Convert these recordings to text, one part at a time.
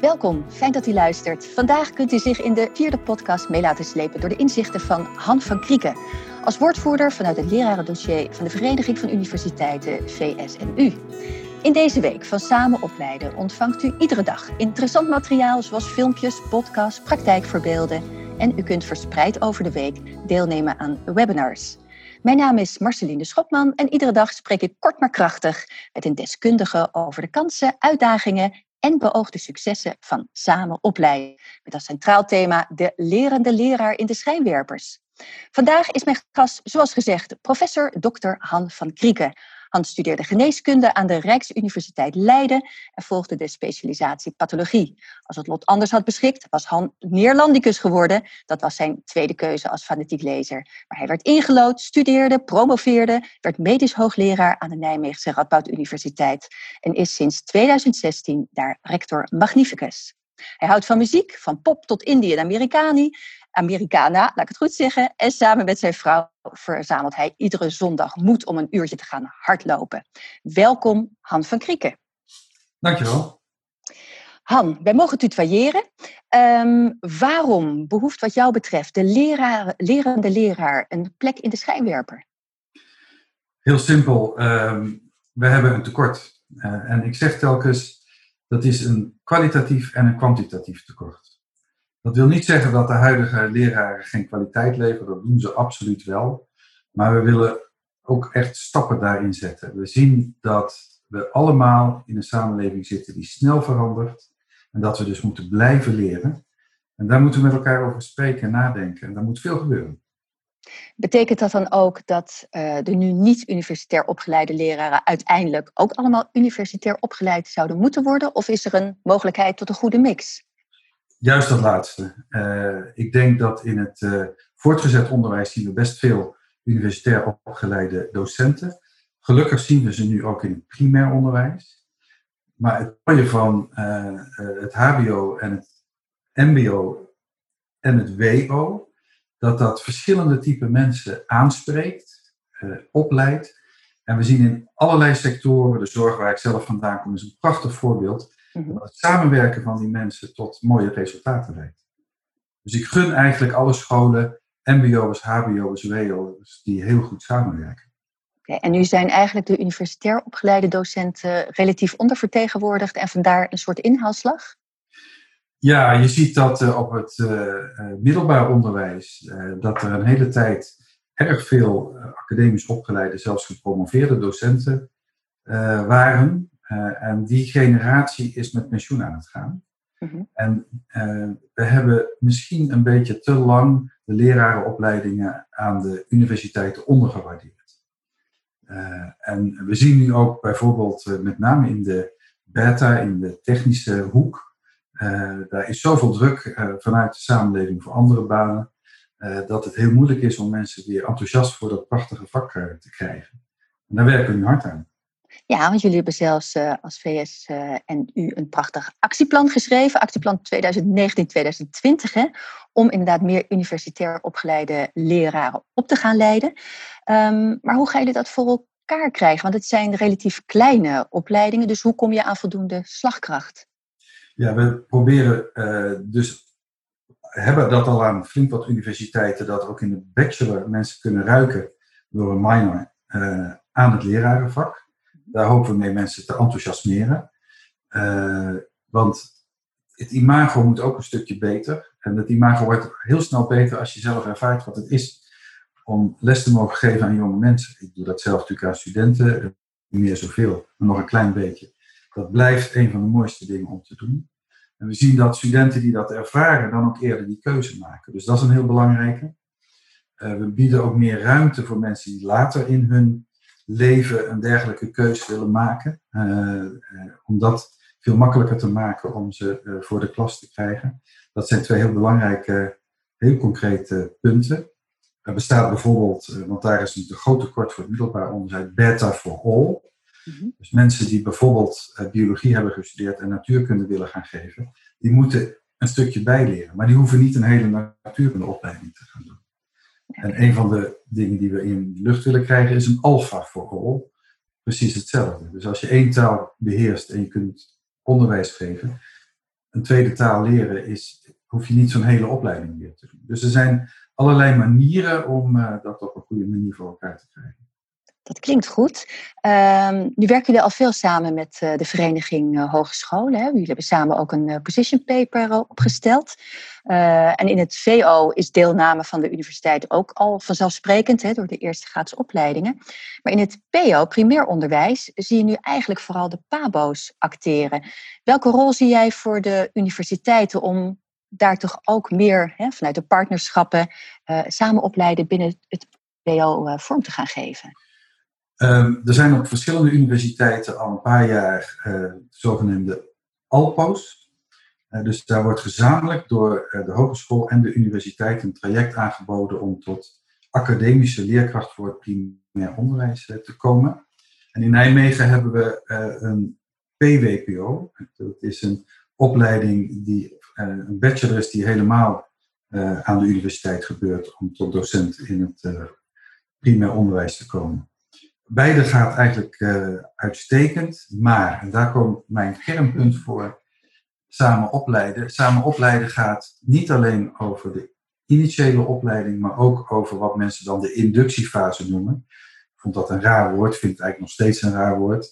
Welkom, fijn dat u luistert. Vandaag kunt u zich in de vierde podcast mee laten slepen door de inzichten van Han van Krieken. Als woordvoerder vanuit het lerarendossier van de Vereniging van Universiteiten VSNU. In deze week van Samen Opleiden ontvangt u iedere dag interessant materiaal zoals filmpjes, podcasts, praktijkvoorbeelden. En u kunt verspreid over de week deelnemen aan webinars. Mijn naam is Marceline Schopman en iedere dag spreek ik kort maar krachtig met een deskundige over de kansen, uitdagingen en beoogde successen van samen opleiden. Met als centraal thema de lerende leraar in de schijnwerpers. Vandaag is mijn gast, zoals gezegd, professor Dr. Han van Krieken. Hans studeerde geneeskunde aan de Rijksuniversiteit Leiden en volgde de specialisatie pathologie. Als het lot anders had beschikt, was Han Neerlandicus geworden. Dat was zijn tweede keuze als fanatiek lezer. Maar hij werd ingelood, studeerde, promoveerde, werd medisch hoogleraar aan de Nijmeegse Radboud Universiteit en is sinds 2016 daar rector magnificus. Hij houdt van muziek, van pop tot Indie en Americani. Americana, laat ik het goed zeggen. En samen met zijn vrouw verzamelt hij iedere zondag moed om een uurtje te gaan hardlopen. Welkom, Han van Krieken. Dankjewel. Han, wij mogen tutoyeren. Um, waarom behoeft wat jou betreft de leraar, lerende leraar een plek in de schijnwerper? Heel simpel. Um, we hebben een tekort. Uh, en ik zeg telkens, dat is een kwalitatief en een kwantitatief tekort. Dat wil niet zeggen dat de huidige leraren geen kwaliteit leveren, dat doen ze absoluut wel. Maar we willen ook echt stappen daarin zetten. We zien dat we allemaal in een samenleving zitten die snel verandert en dat we dus moeten blijven leren. En daar moeten we met elkaar over spreken en nadenken. En daar moet veel gebeuren. Betekent dat dan ook dat uh, de nu niet universitair opgeleide leraren uiteindelijk ook allemaal universitair opgeleid zouden moeten worden? Of is er een mogelijkheid tot een goede mix? Juist dat laatste. Uh, ik denk dat in het uh, voortgezet onderwijs zien we best veel universitair opgeleide docenten. Gelukkig zien we ze nu ook in het primair onderwijs. Maar het mooie van uh, het HBO en het MBO en het WO, dat dat verschillende type mensen aanspreekt, opleidt. En we zien in allerlei sectoren, de zorg waar ik zelf vandaan kom, is een prachtig voorbeeld Dat het samenwerken van die mensen tot mooie resultaten leidt. Dus ik gun eigenlijk alle scholen, MBO's, HBO's, WO's, die heel goed samenwerken. Okay, en nu zijn eigenlijk de universitair opgeleide docenten relatief ondervertegenwoordigd en vandaar een soort inhaalslag? Ja, je ziet dat uh, op het uh, middelbaar onderwijs, uh, dat er een hele tijd erg veel academisch opgeleide, zelfs gepromoveerde docenten waren. Uh, en die generatie is met pensioen aan het gaan. Mm-hmm. En uh, we hebben misschien een beetje te lang de lerarenopleidingen aan de universiteiten ondergewaardeerd. Uh, en we zien nu ook bijvoorbeeld met name in de beta, in de technische hoek, daar is zoveel druk vanuit de samenleving voor andere banen, dat het heel moeilijk is om mensen weer enthousiast voor dat prachtige vak te krijgen. En daar werken we nu hard aan. Ja, want jullie hebben zelfs uh, als VS uh, en u een prachtig actieplan geschreven. Actieplan 2019-2020. Om inderdaad meer universitair opgeleide leraren op te gaan leiden. Um, maar hoe gaan jullie dat voor elkaar krijgen? Want het zijn relatief kleine opleidingen. Dus hoe kom je aan voldoende slagkracht? Ja, we proberen uh, dus hebben dat al aan flink wat universiteiten, dat ook in de bachelor mensen kunnen ruiken door een minor aan het lerarenvak. Daar hopen we mee mensen te enthousiasmeren. Uh, want het imago moet ook een stukje beter. En het imago wordt heel snel beter als je zelf ervaart wat het is om les te mogen geven aan jonge mensen. Ik doe dat zelf natuurlijk aan studenten, niet meer zoveel, maar nog een klein beetje. Dat blijft een van de mooiste dingen om te doen. En we zien dat studenten die dat ervaren dan ook eerder die keuze maken. Dus dat is een heel belangrijke. Uh, we bieden ook meer ruimte voor mensen die later in hun leven een dergelijke keuze willen maken. Uh, om dat veel makkelijker te maken om ze uh, voor de klas te krijgen. Dat zijn twee heel belangrijke, heel concrete punten. Er bestaat bijvoorbeeld, want daar is een groot tekort voor het middelbaar onderwijs, Beta for All. Mm-hmm. Dus mensen die bijvoorbeeld biologie hebben gestudeerd en natuurkunde willen gaan geven, die moeten een stukje bijleren. Maar die hoeven niet een hele natuurkundeopleiding te gaan doen. En een van de dingen die we in de lucht willen krijgen is een alfa voor all. Precies hetzelfde. Dus als je één taal beheerst en je kunt onderwijs geven, een tweede taal leren, is, hoef je niet zo'n hele opleiding weer te doen. Dus er zijn allerlei manieren om dat op een goede manier voor elkaar te krijgen. Dat klinkt goed. Um, nu werken jullie al veel samen met uh, de Vereniging uh, Hogescholen. Jullie hebben samen ook een uh, position paper opgesteld. en in het VO is deelname van de universiteit ook al vanzelfsprekend hè, door de eerste gratis opleidingen. Maar in het PO, primair onderwijs, zie je nu eigenlijk vooral de PABO's acteren. Welke rol zie jij voor de universiteiten om daar toch ook meer hè, vanuit de partnerschappen samen opleiden binnen het PO vorm te gaan geven? Um, er zijn op verschillende universiteiten al een paar jaar uh, zogenaamde ALPO's. Uh, dus daar wordt gezamenlijk door uh, de hogeschool en de universiteit een traject aangeboden om tot academische leerkracht voor het primair onderwijs te komen. En in Nijmegen hebben we een PWPO. Dat is een opleiding, die, een bachelor is die helemaal aan de universiteit gebeurt om tot docent in het primair onderwijs te komen. Beide gaat eigenlijk uh, uitstekend, maar, en daar komt mijn kernpunt voor, samen opleiden. Samen opleiden gaat niet alleen over de initiële opleiding, maar ook over wat mensen dan de inductiefase noemen. Ik vond dat een raar woord, vind het eigenlijk nog steeds een raar woord.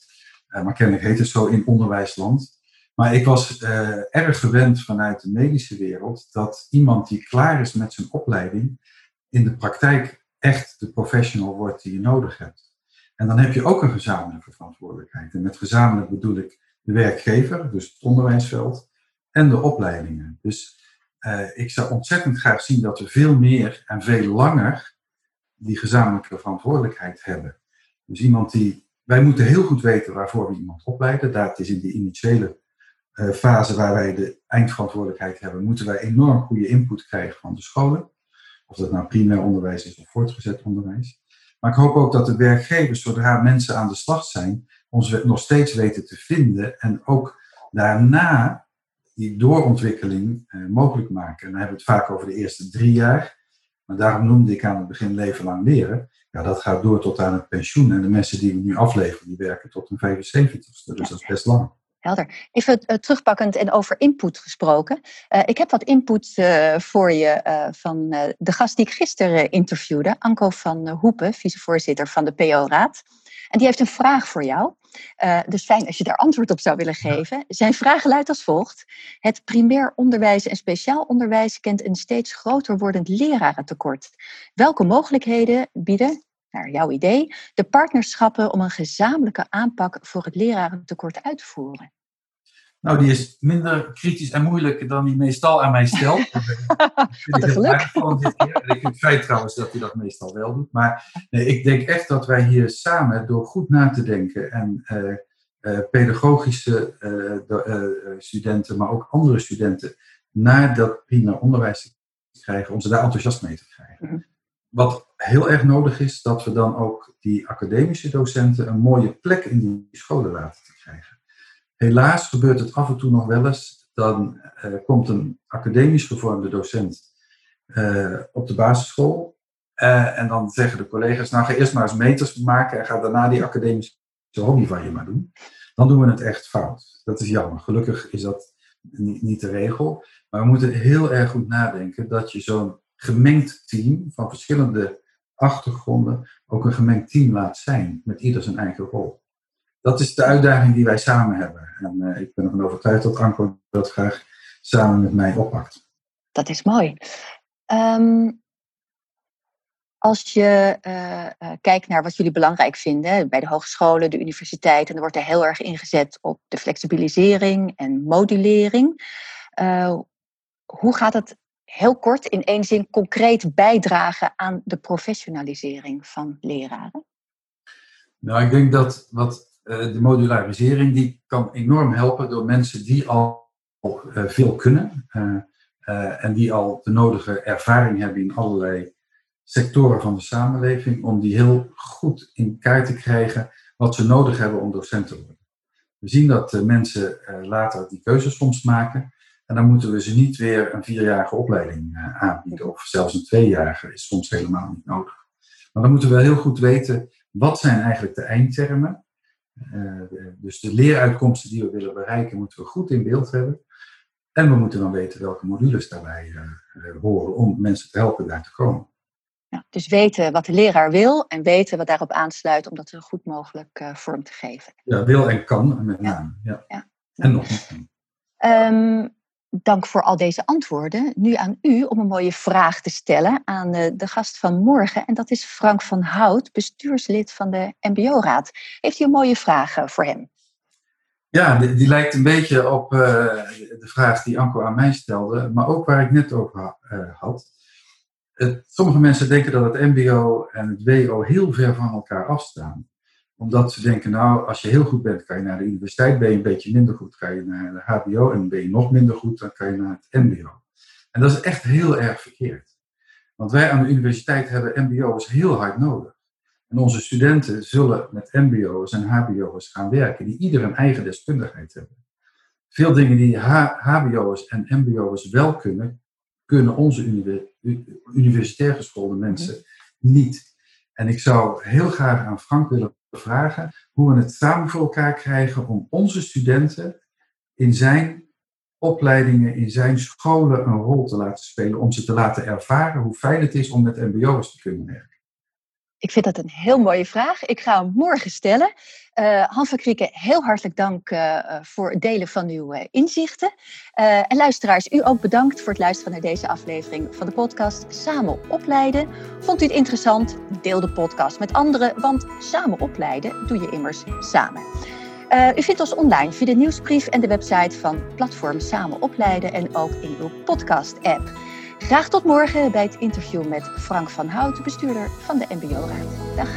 Uh, maar kennelijk heet het zo in onderwijsland. Maar ik was uh, erg gewend vanuit de medische wereld dat iemand die klaar is met zijn opleiding in de praktijk echt de professional wordt die je nodig hebt. En dan heb je ook een gezamenlijke verantwoordelijkheid. En met gezamenlijk bedoel ik de werkgever, dus het onderwijsveld, en de opleidingen. Dus uh, ik zou ontzettend graag zien dat we veel meer en veel langer die gezamenlijke verantwoordelijkheid hebben. Dus iemand die. Wij moeten heel goed weten waarvoor we iemand opleiden. Dat is in die initiële uh, fase waar wij de eindverantwoordelijkheid hebben, moeten wij enorm goede input krijgen van de scholen. Of dat nou primair onderwijs is of voortgezet onderwijs. Maar ik hoop ook dat de werkgevers, zodra mensen aan de slag zijn, ons nog steeds weten te vinden en ook daarna die doorontwikkeling eh, mogelijk maken. En dan hebben we het vaak over de eerste drie jaar. Maar daarom noemde ik aan het begin leven lang leren. Ja, dat gaat door tot aan het pensioen. En de mensen die we nu afleveren, die werken tot een 75ste. Dus dat is best lang. Helder. Even uh, terugpakkend en over input gesproken. Uh, ik heb wat input uh, voor je van de gast die ik gisteren interviewde, Anko van Hoepen, vicevoorzitter van de PO-raad. En die heeft een vraag voor jou. dus fijn als je daar antwoord op zou willen geven. Zijn vraag luidt als volgt. Het primair onderwijs en speciaal onderwijs kent een steeds groter wordend lerarentekort. Welke mogelijkheden bieden naar jouw idee, de partnerschappen om een gezamenlijke aanpak voor het lerarentekort uit te voeren? Nou, die is minder kritisch en moeilijk dan die meestal aan mij stelt. Wat een geluk. Ik vind het feit trouwens dat hij dat meestal wel doet. Maar nee, ik denk echt dat wij hier samen, door goed na te denken en uh, uh, pedagogische uh, studenten, maar ook andere studenten, naar dat primair onderwijs te krijgen, om ze daar enthousiast mee te krijgen. Mhm. Wat heel erg nodig is, dat we dan ook die academische docenten een mooie plek in die scholen laten te krijgen. Helaas gebeurt het af en toe nog wel eens. Dan uh, komt een academisch gevormde docent uh, op de basisschool. Uh, en dan zeggen de collega's, nou ga eerst maar eens meters maken en ga daarna die academische hobby van je maar doen. Dan doen we het echt fout. Dat is jammer. Gelukkig is dat niet de regel. Maar we moeten heel erg goed nadenken dat je zo'n gemengd team van verschillende achtergronden ook een gemengd team laat zijn, met ieder zijn eigen rol dat is de uitdaging die wij samen hebben. En uh, ik ben ervan overtuigd dat Anko dat graag samen met mij oppakt. Dat is mooi. Um, als je uh, uh, kijkt naar wat jullie belangrijk vinden bij de hogescholen, de universiteiten, dan wordt er heel erg ingezet op de flexibilisering en modulering. hoe gaat het heel kort in één zin concreet bijdragen aan de professionalisering van leraren? Nou, ik denk dat wat eh, de modularisering die kan enorm helpen door mensen die al uh, veel kunnen uh, en die al de nodige ervaring hebben in allerlei sectoren van de samenleving, om die heel goed in kaart te krijgen wat ze nodig hebben om docent te worden. We zien dat mensen later die keuzes soms maken en dan moeten we ze niet weer een vierjarige opleiding aanbieden of zelfs een tweejarige is soms helemaal niet nodig. Maar dan moeten we heel goed weten wat zijn eigenlijk de eindtermen uh, dus de leeruitkomsten die we willen bereiken, moeten we goed in beeld hebben. En we moeten dan weten welke modules daarbij horen om mensen te helpen daar te komen. Ja, dus weten wat de leraar wil en weten wat daarop aansluit om dat zo goed mogelijk vorm te geven. Ja, wil en kan met name. Ja. ja. En nog niet. Um, dank voor al deze antwoorden. Nu aan u om een mooie vraag te stellen aan de, de gast van morgen. En dat is Frank van Hout, bestuurslid van de MBO-raad. Heeft u een mooie vraag voor hem? Ja, die, lijkt een beetje op uh, de vraag die Anko aan mij stelde, maar ook waar ik net over uh, had. Sommige mensen denken dat het MBO en het WO heel ver van elkaar afstaan omdat ze denken, nou, als je heel goed bent, kan je naar de universiteit. Ben je een beetje minder goed, kan je naar de HBO. En ben je nog minder goed, dan kan je naar het MBO. En dat is echt heel erg verkeerd. Want wij aan de universiteit hebben MBO's heel hard nodig. En onze studenten zullen met MBO's en HBO's gaan werken, die ieder een eigen deskundigheid hebben. Veel dingen die HBO's en MBO's wel kunnen, kunnen onze universitair geschoolde mensen niet. En ik zou heel graag aan Frank willen vragen hoe we het samen voor elkaar krijgen om onze studenten in zijn opleidingen, in zijn scholen een rol te laten spelen, om ze te laten ervaren hoe fijn het is om met MBO's te kunnen werken. Ik vind dat een heel mooie vraag. Ik ga hem morgen stellen. Uh, Hans van Krieken, heel hartelijk dank uh, voor het delen van uw uh, inzichten. en luisteraars, u ook bedankt voor het luisteren naar deze aflevering van de podcast Samen Opleiden. Vond u het interessant? Deel de podcast met anderen, want samen opleiden doe je immers samen. u vindt ons online via de nieuwsbrief en de website van Platform Samen Opleiden en ook in uw podcast-app. Graag tot morgen bij het interview met Frank van Hout, bestuurder van de MBO-raad. Dag.